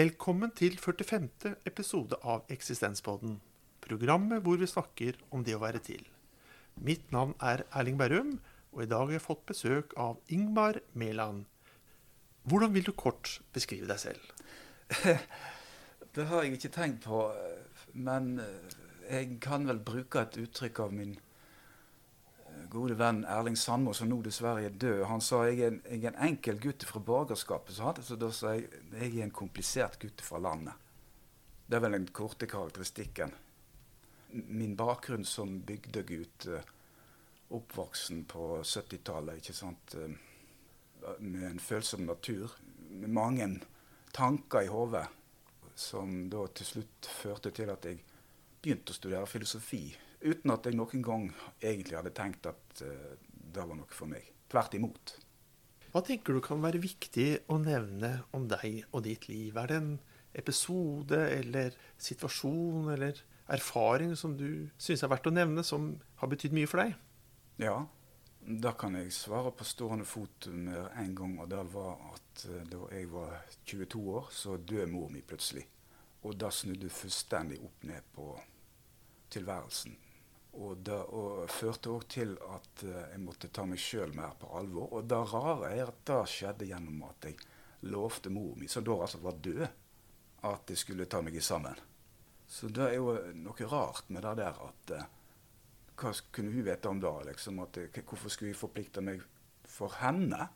Velkommen til 45. episode av Eksistenspodden. Programmet hvor vi snakker om det å være til. Mitt navn er Erling Berrum, og i dag har jeg fått besøk av Ingmar Mæland. Hvordan vil du kort beskrive deg selv? Det har jeg ikke tenkt på, men jeg kan vel bruke et uttrykk av min gode venn Erling Sandmo, som nå dessverre er død. Han sa jeg er en, jeg er en enkel gutt fra borgerskapet. Så, så da sa jeg jeg er en komplisert gutt fra landet. Det er vel den korte karakteristikken. Min bakgrunn som bygdegutt, oppvoksen på 70-tallet, ikke sant, med en følsom natur, med mange tanker i hodet, som da til slutt førte til at jeg begynte å studere filosofi uten at jeg noen gang egentlig hadde tenkt at uh, det var noe for meg. Tvert imot. Hva tenker du kan være viktig å nevne om deg og ditt liv? Er det en episode eller situasjon eller erfaring som du syns er verdt å nevne, som har betydd mye for deg? Ja, da kan jeg svare på stående fot med en gang. Og det var at uh, da jeg var 22 år, så døde mor mi plutselig. Og da snudde fullstendig opp ned på tilværelsen. Og det og førte òg til at uh, jeg måtte ta meg sjøl mer på alvor. Og det rare er at det skjedde gjennom at jeg lovte mor mi, som da altså var død, at jeg skulle ta meg sammen. Så det er jo noe rart med det der at uh, Hva kunne hun vite om det? liksom, at, uh, Hvorfor skulle jeg forplikte meg for henne,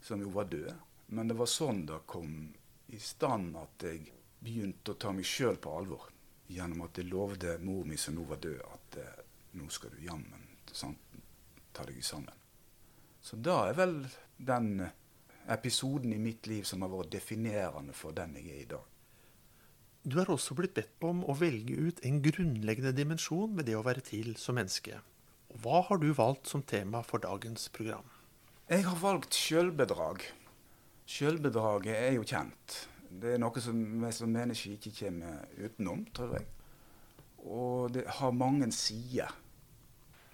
som jo var død? Men det var sånn det kom i stand at jeg begynte å ta meg sjøl på alvor. Gjennom at jeg lovde mor mi, som nå var død, at nå skal du jammen ta deg sammen. Så da er vel den episoden i mitt liv som har vært definerende for den jeg er i dag. Du har også blitt bedt om å velge ut en grunnleggende dimensjon med det å være til som menneske. Hva har du valgt som tema for dagens program? Jeg har valgt sjølbedrag. Sjølbedraget er jo kjent. Det er noe som vi som mennesker ikke kommer utenom, tror jeg. Og det har mange sider.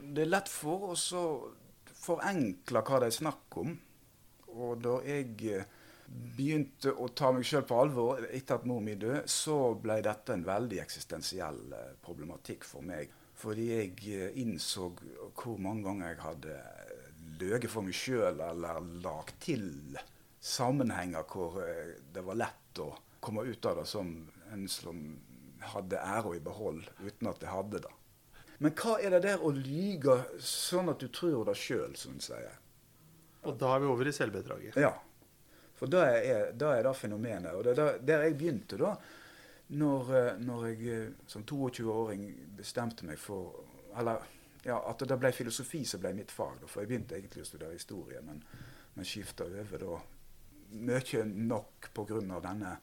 Det er lett for å forenkle hva det er snakk om. Og da jeg eh, begynte å ta meg sjøl på alvor etter at mor mi døde, så ble dette en veldig eksistensiell eh, problematikk for meg. Fordi jeg eh, innså hvor mange ganger jeg hadde løyet for meg sjøl eller lagt til sammenhenger hvor det var lett å komme ut av det som en som hadde æra i behold, uten at jeg hadde det. Men hva er det der å lyge sånn at du tror det sjøl, som hun sier? Og da er vi over i selvbedraget. Ja. For da er, da er det fenomenet. Og det er der jeg begynte, da. Når, når jeg som 22-åring bestemte meg for Eller ja, at det ble filosofi som ble mitt fag. Da, for jeg begynte egentlig å studere historie, men, men skifta over da mye nok pga. denne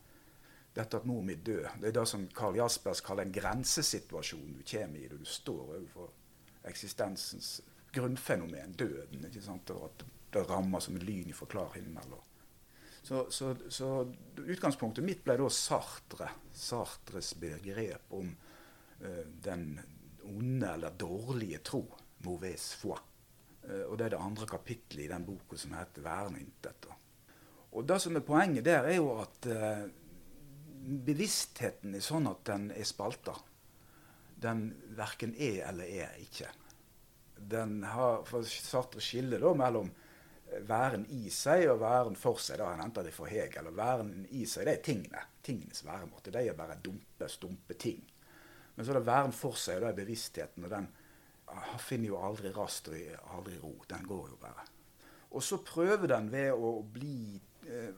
dette at mor vi dør. Det er det som Karl Jaspers kaller en grensesituasjon du kommer i du står overfor eksistensens grunnfenomen, døden. ikke sant? Og at det rammer som en lyn fra klar himmel. Så, så, så, utgangspunktet mitt ble da Sartre. Sartres begrep om uh, den onde eller dårlige tro. Mauvaise foi. Uh, og det er det andre kapittelet i den boka som heter 'Væren intet'. Og det som er poenget der, er jo at uh, bevisstheten er sånn at den er spalta. Den verken er eller er ikke. Den har for Sartre skille da mellom væren i seg og væren for seg. Da han henter det fra Hegel. Og væren i seg, det er tingene. Tingenes væremåte. De er bare dumpe, stumpe ting. Men så er det væren for seg, og det er bevisstheten. Og den finner jo aldri rast og aldri ro. Den går jo bare. Og så prøver den ved å bli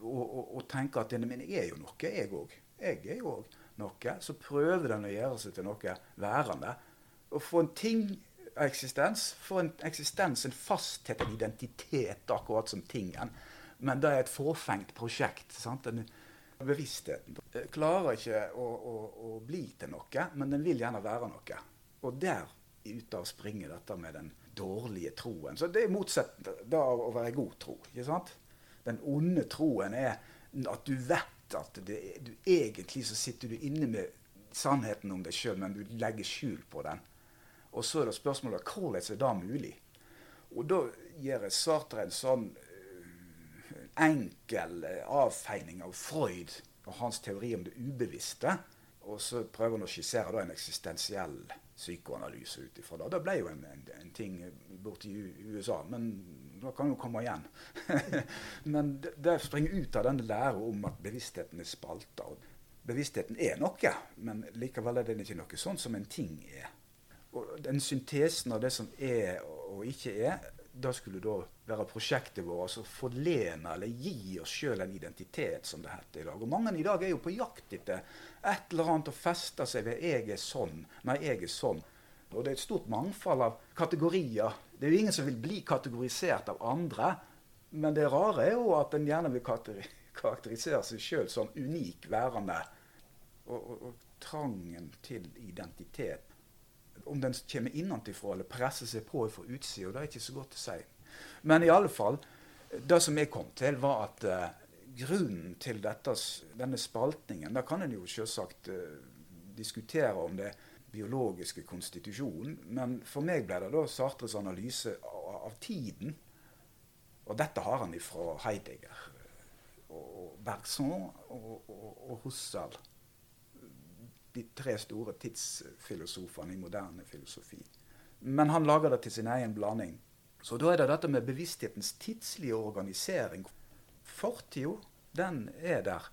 og, tenke at men jeg er jo noe, jeg òg jeg er jo òg noe. Så prøver den å gjøre seg til noe værende. Og få en ting av eksistens. Få en eksistens, en fasthet, en identitet, akkurat som tingen. Men det er et forfengt prosjekt. sant? Den bevisstheten klarer ikke å, å, å, bli til noe, men den vil gjerne være noe. Og der ute av springer dette med den dårlige troen. Så det er motsatt av å være god tro. ikke sant? Den onde troen er at du vet at det, du, egentlig så sitter du inne med sannheten om deg sjøl, men du legger skjul på den. Og så er det spørsmålet hvordan er det mulig? Og da gjør Sartre en sånn uh, enkel uh, avfeining av Freud og hans teori om det ubevisste. Og så prøver han å skissere da en eksistensiell psykoanalyse ut ifra det. Det ble jo en, en, en ting borti USA, men da kan jo komme igjen. men det springer ut av den læra om at bevisstheten er spalta. Bevisstheten er noe, men likevel er den ikke noe sånn som en ting er. Og den syntesen av det som er og ikke er, da skulle da være prosjektet vårt altså forlene eller gi oss sjøl en identitet, som det heter i dag. Og mange i dag er jo på jakt etter et eller annet å feste seg ved 'jeg er sånn', 'nei, jeg er sånn'. Og det er et stort mangfold av kategorier. Det er jo ingen som vil bli kategorisert av andre. Men det rare er jo at en gjerne vil karakterisere seg sjøl som unik værende. Og, og, og trangen til identitet om den kommer innenfra eller presser seg på fra utsida, det er ikke så godt å si. Men i alle fall, det som jeg kom til, var at uh, grunnen til dette, denne spaltningen Da kan en jo selvsagt uh, diskutere om det biologiske konstitusjonen, men for meg ble det da Sartres analyse av, av tiden. Og dette har han ifra Heidegger og Bergson og, og, og Husserl de tre store tidsfilosofene i moderne filosofi. Men han lager det til sin egen blanding. Så da er det dette med bevissthetens tidslige organisering. Fortida, den er der.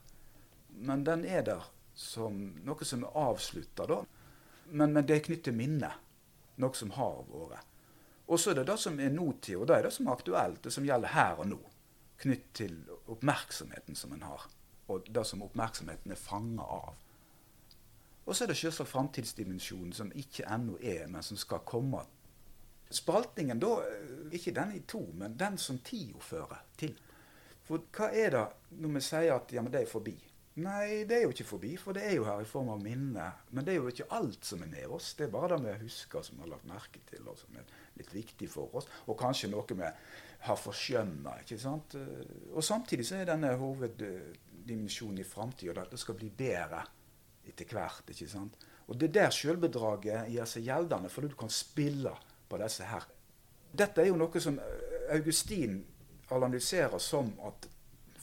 Men den er der som noe som er avslutta, da. Men, men, det er knyttet til minnet. Noe som har vært. Og så er det det som er nåtid, og det er det som er aktuelt, det som gjelder her og nå. Knytt til oppmerksomheten som en har, og det som oppmerksomheten er fanga av. Og så er det selvsagt framtidsdimensjonen, som ikke ennå er, men som skal komme. Spaltingen da, eh, ikke den i to, men den som tida fører til. For hva er det når vi sier at ja, men det er forbi? Nei, det er jo ikke forbi, for det er jo her i form av minne. Men det er jo ikke alt som er med oss. Det er bare det vi husker, som vi har lagt merke til, og som er litt viktig for oss. Og kanskje noe vi har forskjønna. Og samtidig så er denne hoveddimensjonen i framtida at det skal bli bedre etter hvert. ikke sant? Og Det er der sjølbedraget gjør seg gjeldende, fordi du kan spille på disse her. Dette er jo noe som Augustin analyserer som at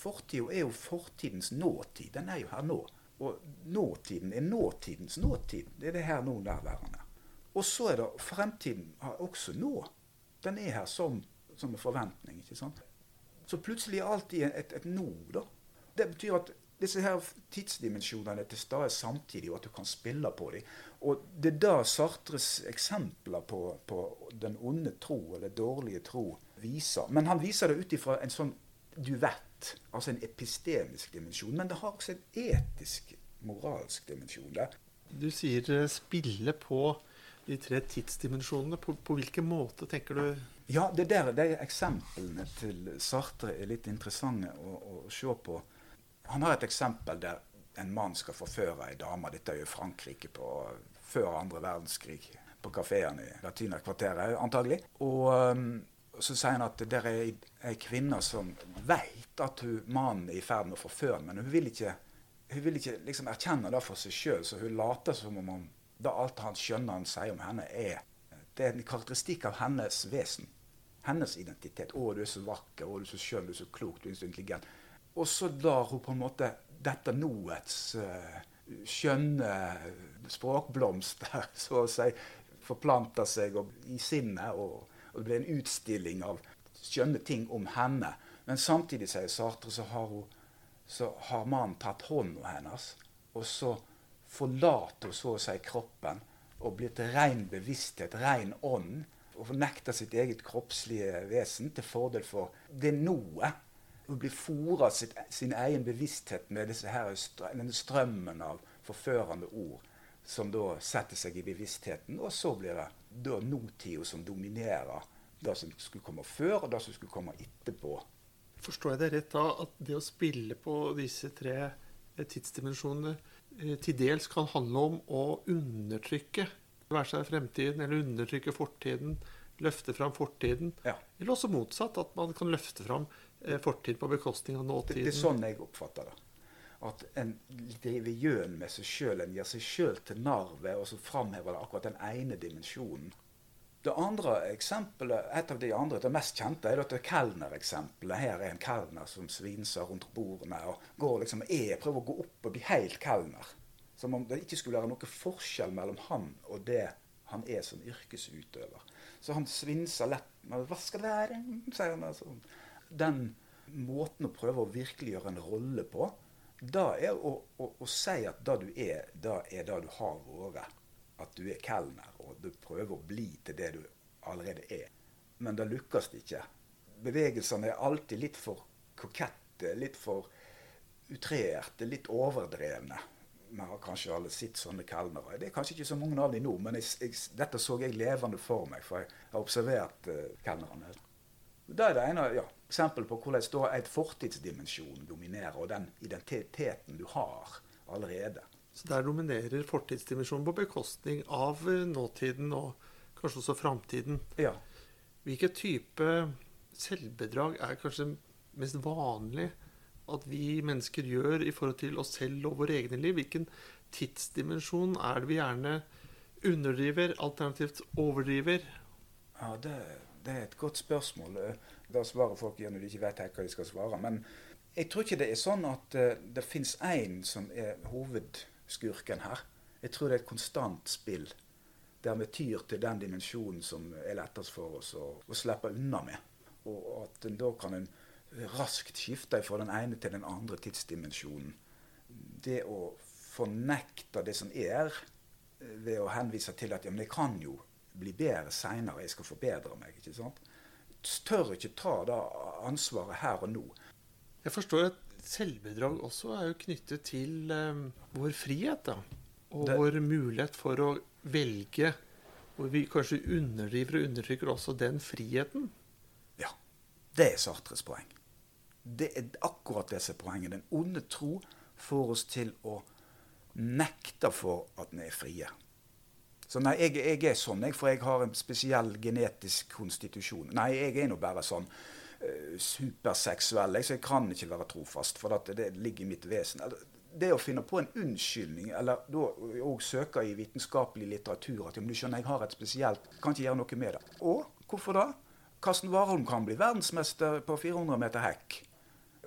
fortida er jo fortidens nåtid. Den er jo her nå. Og nåtiden er nåtidens nåtid. Det er det her nå nærværende. Og så er det fremtiden også nå. Den er her som, som en forventning. ikke sant? Så plutselig er alt i et, et nå. da. Det betyr at disse her tidsdimensjonene er til stede samtidig, og at du kan spille på dem. Og Det er da Sartres eksempler på, på, den onde tro, eller dårlige tro, viser. Men han viser det ut ifra en sånn duett, altså en epistemisk dimensjon. Men det har også en etisk, moralsk dimensjon. der. Du sier eh, spille på de tre tidsdimensjonene. På, på hvilken måte tenker du Ja, det der, de eksemplene til Sartre er litt interessante å, å se på. Han har et eksempel der en mann skal forføre ei dame. Dette er jo Frankrike på, før andre verdenskrig. På kafeene i Latina-kvarteret, antagelig. Og um, så sier han at det er ei, kvinne som veit at hun, mannen er i ferd med å forføre men hun vil ikke, hun vil ikke liksom erkjenne det for seg sjøl. Så hun later som om da alt han skjønner han sier om henne, er det er en karakteristikk av hennes vesen. Hennes identitet. 'Å, du er så vakker. Å, du er så skjønn. Du er så klok. Du er så intelligent.' Og så lar hun på en måte dette noets uh, skjønne språkblomster, så å si, forplante seg og, i sinnet. Og, og, det ble en utstilling av skjønne ting om henne. Men samtidig, sier Sartre, så har, hun, så har mannen tatt hånda hennes. Og så forlater hun så å si kroppen og blir til ren bevissthet, ren ånd. Og fornekter sitt eget kroppslige vesen til fordel for det noet Hun blir fora sin egen bevissthet med her, denne strømmen av forførende ord som da setter seg i bevisstheten. Og så blir det da nåtida som dominerer det som skulle komme før, og det som skulle komme etterpå. Forstår jeg det rett da, at det å spille på disse tre eh, tidsdimensjonene eh, til dels kan handle om å undertrykke være seg fremtiden, eller undertrykke fortiden, løfte fram fortiden. Ja. Eller også motsatt, at man kan løfte fram Eh, fortid på bekostning av nåtiden. Det, det, er sånn jeg oppfatter det. At en driver gjøn med seg sjøl. En gir seg sjøl til narr ved å framheve akkurat den ene dimensjonen. Det andre eksempelet, Et av de andre, det mest kjente er dette kelnereksempelet. Her er en kelner som svinser rundt bordene og går liksom, er, prøver å gå opp og bli helt kelner. Som om det ikke skulle være noen forskjell mellom han og det han er som yrkesutøver. Så han svinser lett. Men 'Hva skal det være?' sier han. Altså. Den måten å prøve å virkeliggjøre en rolle på, da er å, å, å si at det du er, da er det du har vært. At du er kelner, og du prøver å bli til det du allerede er. Men det lykkes ikke. Bevegelsene er alltid litt for kokette, litt for utrerte, litt overdrevne. Vi har kanskje alle sett sånne kelnere. Det er kanskje ikke så mange av dem nå, men jeg, jeg, dette så jeg levende for meg, for jeg har observert uh, kelnerne. Det er det ene ja, eksempel på hvordan da et fortidsdimensjon dominerer, og den identiteten du har allerede. Så der dominerer fortidsdimensjonen på bekostning av eh, nåtiden og kanskje også framtiden. Ja. Hvilken type selvbedrag er kanskje mest vanlig at vi mennesker gjør i forhold til oss selv og våre egne liv? Hvilken tidsdimensjon er det vi gjerne underdriver, alternativt overdriver? Ja, det, det er et godt spørsmål. Da svarer folk når de ikke vet hva de skal svare. Men jeg tror ikke det er sånn at uh, det fins én som er hovedskurken her. Jeg tror det er et konstant spill der vi tyr til den dimensjonen som er lettest for oss å, å slippe unna med. Og at en da kan en raskt skifte fra den ene til den andre tidsdimensjonen. Det å fornekte det som er, eh, ved å henvise til at ja, men jeg kan jo bli bedre seinere, jeg skal forbedre meg. ikke sant? Tør ikke ta det ansvaret her og nå. Jeg forstår at selvbedrag også er jo knyttet til um, vår frihet. da. Og det... vår mulighet for å velge. Hvor vi kanskje underdriver og undertrykker også den friheten. Ja. Det er Sartres poeng. Det er akkurat er poenget. Den onde tro får oss til å nekte for at vi er frie. Så nei, jeg, jeg, er sånn, jeg, for jeg har en spesiell genetisk konstitusjon. Nei, jeg er nå bare sånn uh, superseksuell, så jeg kan ikke være trofast. For det, det ligger i mitt vesen. Det å finne på en unnskyldning, eller da òg søke i vitenskapelig litteratur at du skjønner, jeg har et spesielt Kan ikke gjøre noe med det. Og hvorfor da? Karsten Warholm kan bli verdensmester på 400 meter hekk.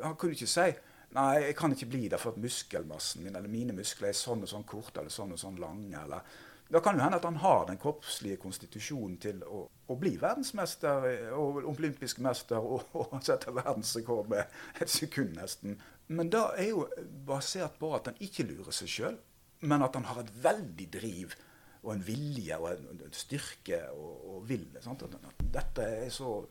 Han kunne ikke si Nei, jeg kan ikke bli det for at muskelmassen min eller mine muskler er sånn og sånn korte eller sånn og sånn lange. eller da kan det hende at han har den kroppslige konstitusjonen til å, å bli verdensmester og olympisk mester og, og sette verdensrekord med et sekund, nesten. Men det er jo basert på at han ikke lurer seg sjøl, men at han har et veldig driv og en vilje og en, en styrke og, og vil. Sant? Dette er så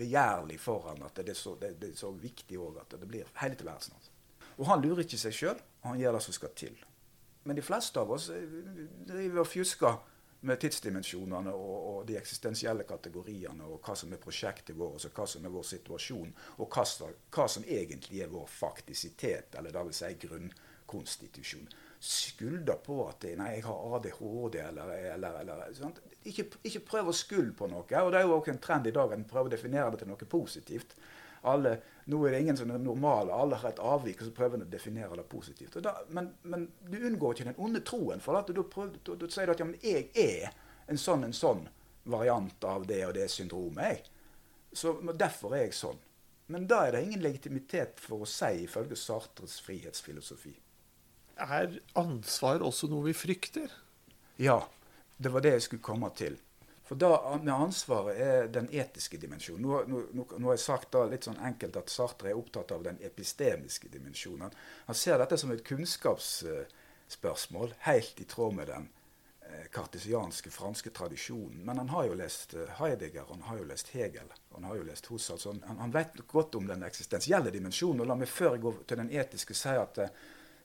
begjærlig for han at det er så, det, det er så viktig òg at det blir hele tilværelsen hans. Og han lurer ikke seg sjøl, han gjør det som skal til. Men de fleste av oss eh, driver og fjusker med tidsdimensjonene og, og, de eksistensielle kategoriene, og hva som er prosjektet vårt, og hva som er vår situasjon, og hva, hva som egentlig er vår faktisitet, eller da vil si grunnkonstitusjon. Skylder på at nei, jeg har ADHD, eller, eller, eller ikke, ikke, prøv å skylde på noe. og Det er jo også en trend i dag at en prøver å definere det til noe positivt alle, Nå er det ingen som er normale, alle har et avvik, og så prøver en å definere det positivt. Da, men, men, du unngår ikke den onde troen. For at du, du, du sier at ja, jeg er en sånn en sånn variant av det og det syndromet. jeg. Så Derfor er jeg sånn. Men da er det ingen legitimitet for å si, ifølge Sartres frihetsfilosofi. Er ansvar også noe vi frykter? Ja. Det var det jeg skulle komme til. For da med ansvaret er den etiske dimensjonen. Nå, nå, nå, nå, har jeg sagt da litt sånn enkelt at Sartre er opptatt av den epistemiske dimensjonen. Han ser dette som et kunnskapsspørsmål, helt i tråd med den eh, kartesianske franske tradisjonen. Men han har jo lest eh, Heidegger, han har jo lest Hegel, han har jo lest Husserl. Han, han vet godt om den eksistensielle dimensjonen. og La meg før jeg går til den etiske si at eh,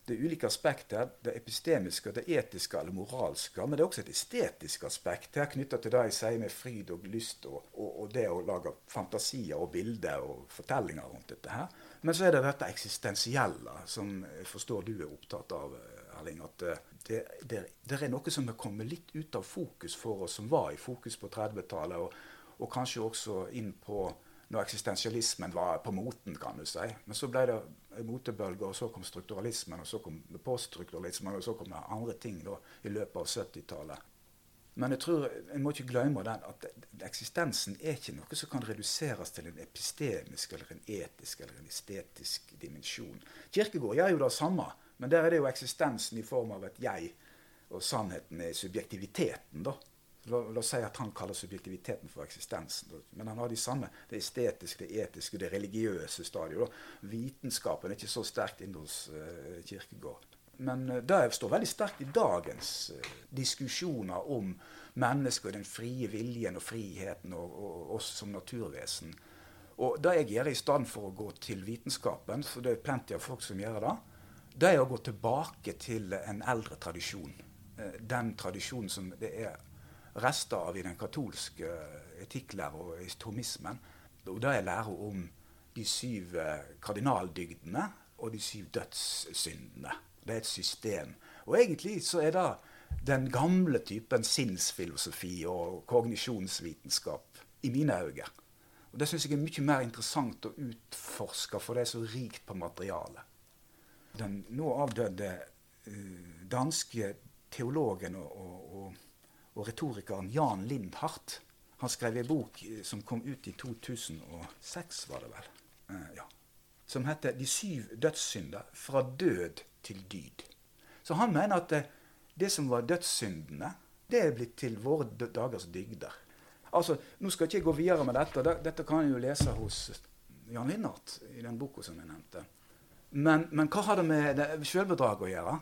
det er ulike aspekter. Det epistemiske, det etiske eller moralske. Men det er også et estetisk aspekt her knytta til det jeg sier med fryd og lyst, og, og, og, det å lage fantasier og bilder og fortellinger rundt dette her. Men så er det dette eksistensielle, som jeg forstår du er opptatt av, Erling. At eh, det, det, det er noe som er kommet litt ut av fokus for oss, som var i fokus på 30-tallet, og, og kanskje også inn på når eksistensialismen var på moten, kan du si. Men så ble det motebølge, og så kom strukturalismen, og så kom poststrukturalismen, og så kom det andre ting da, i løpet av 70-tallet. Men jeg tror en må ikke glemme den at eksistensen er ikke noe som kan reduseres til en epistemisk eller en etisk eller en estetisk dimensjon. Kirkegård gjør jo det samme, men der er det jo eksistensen i form av et jeg, og sannheten er subjektiviteten. da. La, oss si at han kaller subjektiviteten for eksistensen. Men han har de samme, det estetiske, det etiske, det religiøse stadiet. Vitenskapen er ikke så sterkt inne hos uh, Kirkegård. Men uh, det står veldig sterkt i dagens uh, diskusjoner om mennesket og den frie viljen og friheten og oss som naturvesen. Og det jeg gjør i stedet for å gå til vitenskapen, for det er plenty av folk som gjør det, det er å gå tilbake til en eldre tradisjon. Den tradisjonen som det er rester av i den katolske etikklæra og istomismen. Og det er læra om de syv kardinaldygdene og de syv dødssyndene. Det er et system. Og egentlig så er det den gamle typen sinnsfilosofi og kognisjonsvitenskap i mine øyne. Og Det syns jeg er mye mer interessant å utforske, for det er så rikt på materiale. Den nå avdøde uh, danske teologen og, og, og, og, retorikeren Jan Lindhardt han skrev en bok som kom ut i 2006, var det vel, eh, ja, som heter 'De syv dødssynder fra død til dyd'. Så han mener at uh, det som var dødssyndene, det er blitt til våre dagers dygder. Altså, Nå skal ikke jeg gå videre med dette. Dette kan jeg jo lese hos Jan Lindhardt i den boka som jeg nevnte. Men, men, hva har det med selvbedrag å gjøre?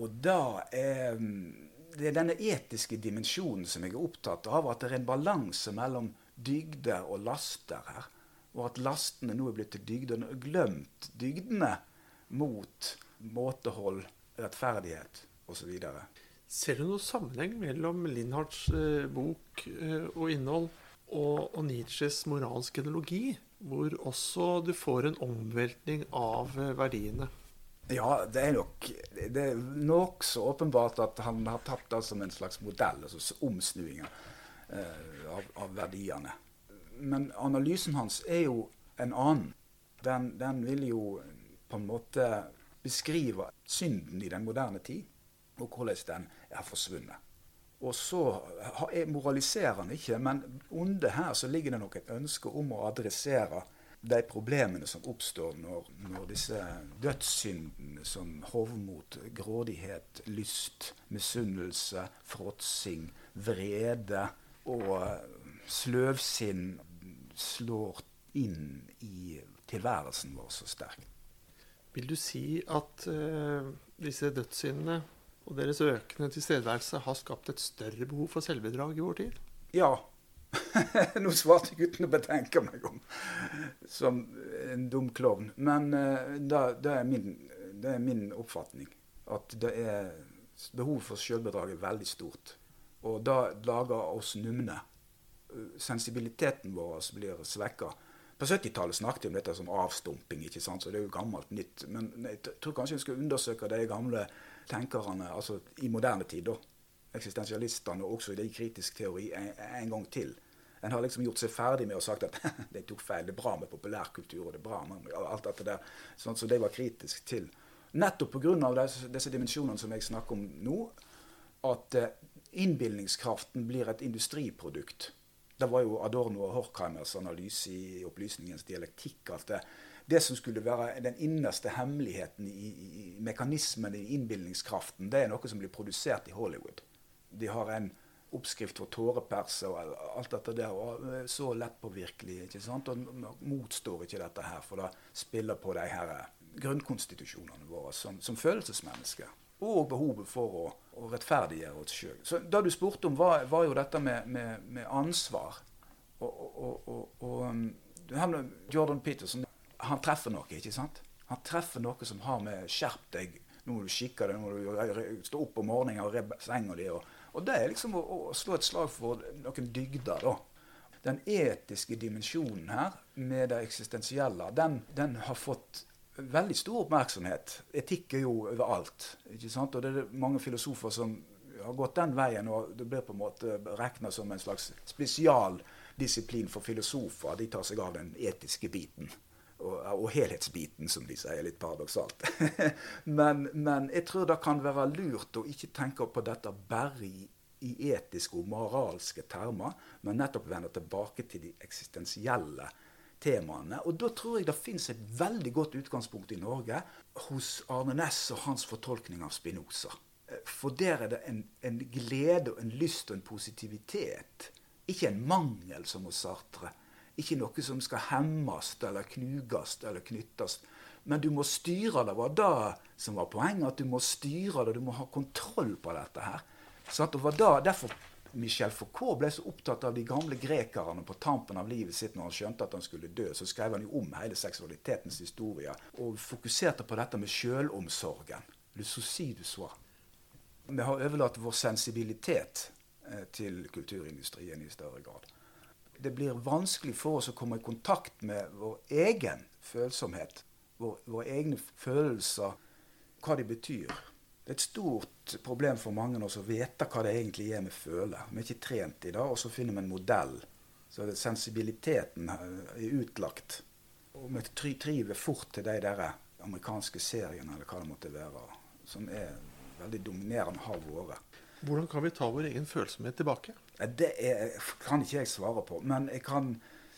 Og da er det er denne etiske dimensjonen som jeg er opptatt av. At det er en balanse mellom dygder og laster her. Og at lastene nå er blitt til dygder. Glemt dygdene mot måtehold, rettferdighet osv. Ser du noen sammenheng mellom Lindhards eh, bok eh, og innhold og, og Nietzsches moralske ideologi, hvor også du får en omveltning av eh, verdiene? Ja, det er nok det er nokså åpenbart at han har tatt det som en slags modell, altså omsnuinger eh, av, av, verdiene. Men analysen hans er jo en annen. Den, den vil jo på en måte beskrive synden i den moderne tid og hvordan den er forsvunnet. Og så moraliserer han ikke, men under her så ligger det nok et ønske om å adressere de problemene som oppstår når, når disse dødssyndene som hovmot, grådighet, lyst, misunnelse, fråtsing, vrede og sløvsinn slår inn i tilværelsen vår så sterkt. Vil du si at uh, disse dødssyndene og deres økende tilstedeværelse har skapt et større behov for selvbedrag i vår tid? Ja. Nå svarte jeg uten å betenke meg om som en dum klovn. Men uh, det, det, er min, det, er min, oppfatning. At det er behov for selvbedrag er veldig stort. Og det lager oss numne. Sensibiliteten vår blir svekka. På 70-tallet snakket vi om dette som avstumping, ikke sant? så det er jo gammelt nytt. Men jeg tror kanskje vi skal undersøke de gamle tenkerne altså i moderne tid, eksistensialistene, og også i det kritisk teori, en, en, gang til. En har liksom gjort seg ferdig med å sagt at de tok feil. Det er bra med populærkultur, og det er bra med alt dette der. Sånn så de var kritisk til. Nettopp pga. Disse, disse dimensjonene som jeg snakker om nå, at uh, innbilningskraften blir et industriprodukt. Det var jo Adorno og Horkheimers analyse i opplysningens dialektikk. at det, det som skulle være den innerste hemmeligheten i, i mekanismen i innbilningskraften, det er noe som blir produsert i Hollywood. De har en oppskrift for tåreperse og alt dette der. og Så lettpåvirkelig. ikke sant? Og motstår ikke dette her, for det spiller på de her grunnkonstitusjonene våre som, som følelsesmennesker. Og behovet for å, å rettferdiggjøre oss sjøl. Så det du spurte om, var, var jo dette med, med, med ansvar. Og, og, og, og um, Jordan Peterson han treffer noe, ikke sant? Han treffer noe som har med 'skjerp deg', nå må du skikke deg, nå må du stå opp om morgenen og redde senga di. Og, og, det er liksom å, å, slå et slag for noen dygder, da. Den etiske dimensjonen her, med det eksistensielle, den, den har fått veldig stor oppmerksomhet. Etikk er jo overalt. ikke sant? Og det er mange filosofer som har gått den veien, og det blir på en måte regna som en slags spesialdisiplin for filosofer. De tar seg av den etiske biten og, og, helhetsbiten, som de sier, litt paradoksalt. men, men, jeg tror det kan være lurt å ikke tenke på dette bare i i etiske og moralske termer, men nettopp vende tilbake til de eksistensielle temaene. Og da tror jeg det fins et veldig godt utgangspunkt i Norge hos Arne Næss og hans fortolkning av Spinoza. For der er det en, en glede og en lyst og en positivitet. Ikke en mangel, som hos Sartre. Ikke noe som skal hemmes eller knuges eller knyttes. Men du må styre det. var det som var poenget. At du må styre det, du må ha kontroll på dette her. Så det var da, derfor Michel Foucault ble så opptatt av de gamle grekerne på tampen av livet sitt når han skjønte at han skulle dø. Så skrev han jo om hele seksualitetens historie og fokuserte på dette med sjølomsorgen. Le souci. Vi har overlatt vår sensibilitet eh, til kulturindustrien i større grad. Det blir vanskelig for oss å komme i kontakt med vår egen følsomhet. Vår, våre egne følelser, hva de betyr. Det er et stort problem for mange å vite hva det egentlig er vi føler. Vi er ikke trent i det, og så finner vi en modell. Så sensibiliteten er utlagt. Og vi triver fort til de der amerikanske seriene eller hva det måtte være, som er veldig dominerende, har vært. Hvordan kan vi ta vår egen følsomhet tilbake? Det er, kan ikke jeg svare på. Men jeg kan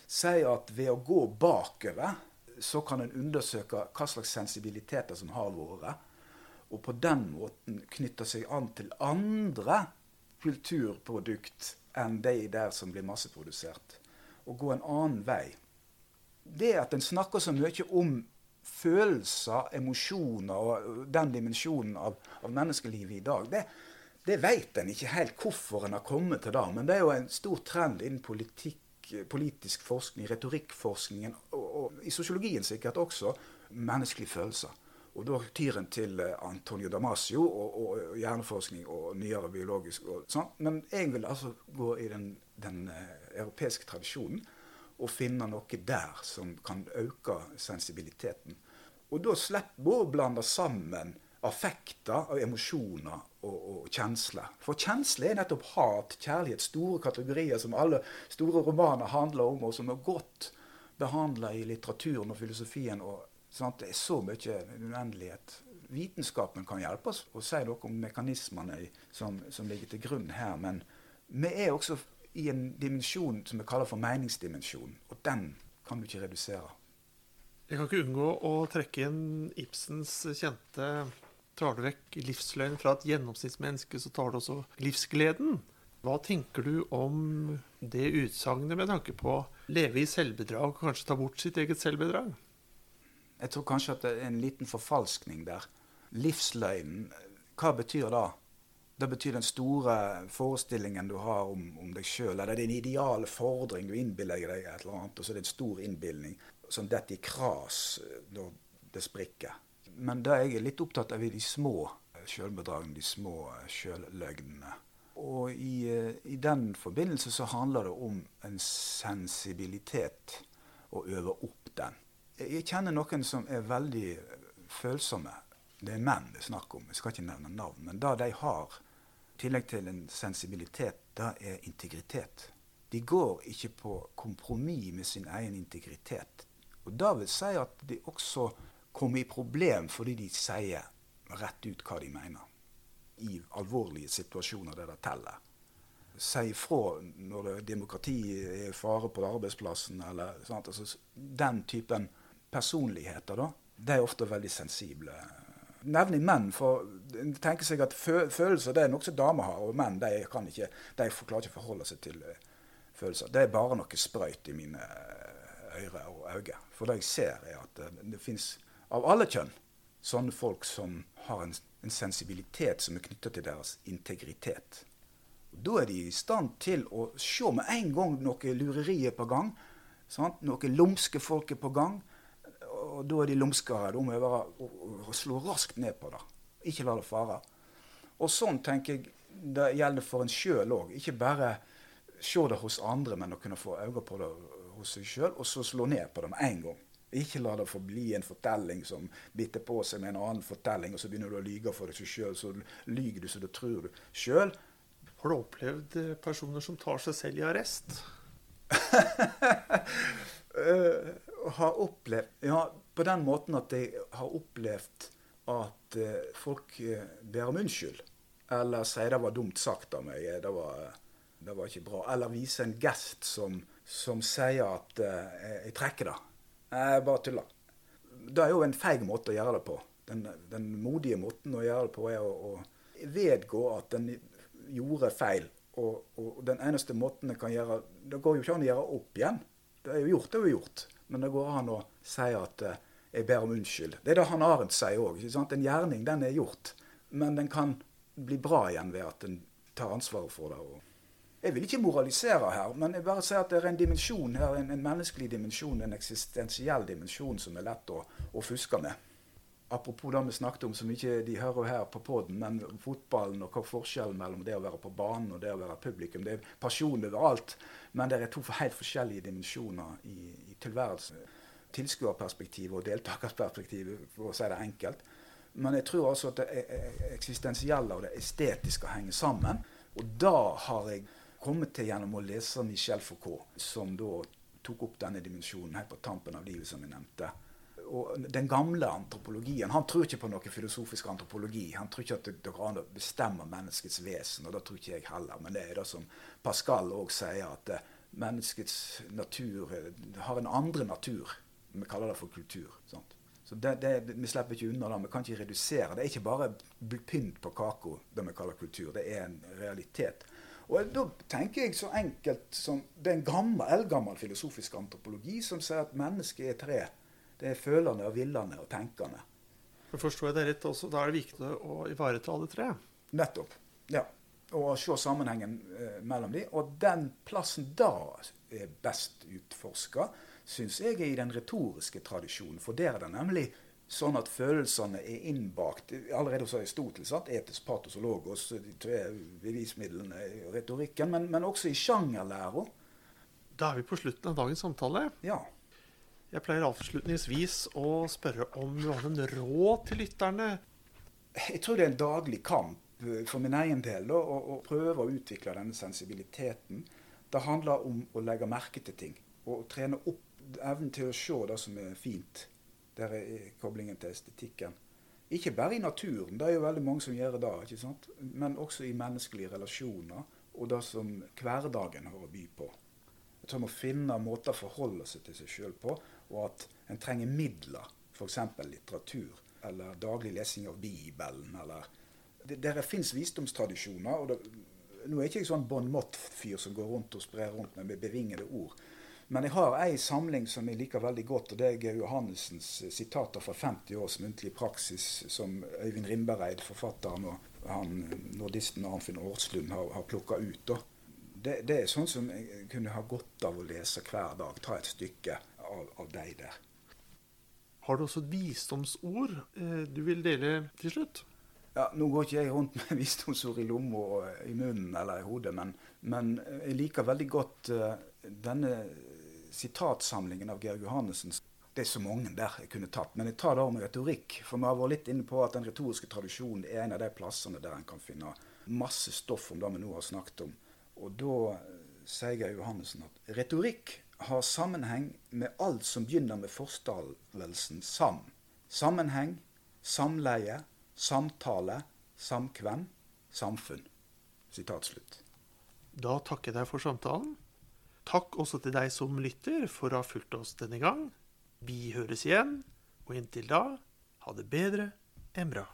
si at ved å gå bakover, så kan en undersøke hva slags sensibiliteter som har vært og på den måten knytte seg an til andre kulturprodukt enn de der som blir masseprodusert. Og gå en annen vei. Det at en snakker så mye om følelser, emosjoner og den dimensjonen av, av menneskelivet i dag, det, det vet en ikke helt hvorfor en har kommet til det. Men det er jo en stor trend innen politikk, politisk forskning, retorikkforskningen, og, og i sosiologien sikkert også, menneskelige følelser. Og da tyr en til eh, Antonio Damasio og, og hjerneforskning og nyere biologisk. Og sånn. Men jeg vil altså gå i den, den uh, europeiske tradisjonen og finne noe der som kan øke sensibiliteten. Og da slipper vi å blande sammen affekter og emosjoner og, og kjensler. For kjensler er nettopp hat, kjærlighet, store kategorier som alle store romaner handler om, og som er godt behandla i litteraturen og filosofien og sant? det er så mye uendelighet. Vitenskapen kan hjelpe oss å si noe om mekanismene som, som, ligger til grunn her. Men vi er også i en dimensjon som vi kaller for meningsdimensjon. Og den kan du ikke redusere. Jeg kan ikke unngå å trekke inn Ibsens kjente Tar du vekk livsløgn fra et gjennomsnittsmenneske, så tar du også livsgleden. Hva tenker du om det utsagnet med tanke på å leve i selvbedrag og kanskje ta bort sitt eget selvbedrag? Jeg tror kanskje at det er en liten forfalskning der. Livsløgnen, hva betyr det? Det betyr den store forestillingen du har om, om deg sjøl. Eller er ideale fordring. Du innbiller deg et eller annet, og så er det en stor innbilning som detter i kras når det sprikker. Men det jeg er litt opptatt av, er de små sjølbedragene, de små sjølløgnene. Og i, i, den forbindelse så handler det om en sensibilitet, å øve opp den. Jeg kjenner noen som er veldig følsomme. Det er menn det er snakk om. Jeg skal ikke nevne navn. Men det de har, i tillegg til en sensibilitet, det er integritet. De går ikke på kompromiss med sin egen integritet. Og Det vil si at de også kommer i problem fordi de sier rett ut hva de mener. I alvorlige situasjoner der det teller. Si ifra når det, demokrati er i fare på arbeidsplassen. eller sånt. Altså, Den typen personligheter, da, de er ofte veldig sensible. Nevne menn, for tenker seg at følelser det er noe som damer har, og menn de ikke, de klarer ikke å forholde seg til uh, følelser. Det er bare noe sprøyt i mine uh, ører og øyne. For det jeg ser, er at det, det fins av alle kjønn sånne folk som har en, en sensibilitet som er knytta til deres integritet. Og da er de i stand til å se med en gang noe lureri er på gang. Sant? Noe lumske folk er på gang og da er de lumskere. Da må jeg være, slå raskt ned på det. Ikke la det fare. Og sånn tenker jeg det gjelder for en sjøl òg. Ikke bare se det hos andre, men å kunne få øye på det hos seg sjøl, og så slå ned på det med en gang. Ikke la det få bli en fortelling som biter på seg med en annen fortelling, og så begynner du å lyge for deg sjøl, så lyger du så du tror du sjøl. Har du opplevd eh, personer som tar seg selv i arrest? uh, har opplevd Ja, på den måten at jeg har opplevd at uh, folk uh, ber om unnskyld. Eller sier det var dumt sagt av meg. Det var, det var ikke bra. Eller vise en gest som, som sier at jeg trekker det. Jeg bare tulla. Det er jo en feig måte å gjøre det på. Den, den modige måten å gjøre det på er å, å vedgå at den gjorde feil. Og, og, den eneste måten en kan gjøre Det går jo ikke an å gjøre opp igjen. Det er jo gjort, det er jo gjort. Men det går an å si at uh, jeg ber om unnskyld. Det er det han Arendt sier òg. En gjerning, den er gjort. Men den kan bli bra igjen ved at en tar ansvaret for det. Jeg vil ikke moralisere her, men jeg bare sier at det er en dimensjon her, en, en menneskelig dimensjon, en eksistensiell dimensjon, som er lett å, å fuske med apropos det vi snakket om, som ikke de hører her på poden, men fotballen og hva forskjellen mellom det å være på banen og det å være publikum. Det er pasjon overalt, men det er to helt forskjellige dimensjoner i, i tilværelsen. Tilskuerperspektivet og deltakerperspektivet, for å si det enkelt. Men jeg tror altså at det eksistensielle og det estetiske henger sammen. Og da har jeg kommet til gjennom å lese Michel Foucault, som da tok opp denne dimensjonen helt på tampen av livet, som jeg nevnte og den gamle antropologien Han tror ikke på noe filosofisk antropologi. Han tror ikke at det går an å bestemme menneskets vesen, og det tror ikke jeg heller. Men det er det som Pascal òg sier, at eh, menneskets natur eh, har en andre natur. Vi kaller det for kultur. Sant? Så det, det, Vi slipper ikke unna det. Vi kan ikke redusere. Det er ikke bare pynt på kaka, det vi kaller kultur. Det er en realitet. Og Da tenker jeg så enkelt som Det er en gammel, eldgammel filosofisk antropologi som sier at mennesket er tre det er følende og villende og tenkende. For Forstår jeg det rett også, Da er det viktig å ivareta alle tre? Nettopp. Ja. Og se sammenhengen eh, mellom de. Og den plassen da er best utforska, syns jeg er i den retoriske tradisjonen. For der er det nemlig sånn at følelsene er innbakt allerede hos Aristoteles. Etisk patos og logos, de tre bevismidlene i retorikken. Men, men også i sjangerlæra. Da er vi på slutten av dagens samtale. Ja. Jeg pleier avslutningsvis å spørre om du har en råd til lytterne. Jeg tror det er en daglig kamp eh, for min egen del da, å, å, prøve å utvikle denne sensibiliteten. Det handler om å legge merke til ting. Og trene opp evnen til å se det som er fint. Der er koblingen til estetikken. Ikke bare i naturen, det er jo veldig mange som gjør det, ikke sant? men også i menneskelige relasjoner og det som hverdagen har å by på. Jeg tror man finne måter å forholde seg til seg sjøl på og at en trenger midler, f.eks. litteratur eller daglig lesing av Bibelen. eller Der fins visdomstradisjoner. og det, Nå er ikke jeg sånn Bon Mott-fyr som går rundt og sprer rundt med bevingede ord. Men jeg har ei samling som jeg liker veldig godt, og det er Geir Johannessens sitater fra 50 års muntlig praksis, som Øyvind Rimbereid, forfatteren, og han, nordisten Arnfinn Årslund har, har plukka ut. Det, det, er sånn som jeg kunne ha godt av å lese hver dag. Ta et stykke av, av deg der. Har du også et visdomsord eh, du vil dele til slutt? Ja, Nå går ikke jeg rundt med visdomsord i lomma og i munnen eller i hodet, men, men jeg liker veldig godt denne sitatsamlingen av Georg Johannessen. Det er så mange der jeg kunne tatt, men jeg tar det om retorikk. For vi har vært litt inne på at den retoriske tradisjonen er en av de plassene der en kan finne masse stoff om det vi nå har snakket om. Og da sier Georg Johannessen at retorikk har sammenheng med alt som begynner med forstavelsen sam. Sammenheng, samleie, samtale, samkvem, samfunn. Sitat slutt. Da takker jeg deg for samtalen. Takk også til deg som lytter for å ha fulgt oss denne gang. Vi høres igjen, og inntil da, ha det bedre enn bra.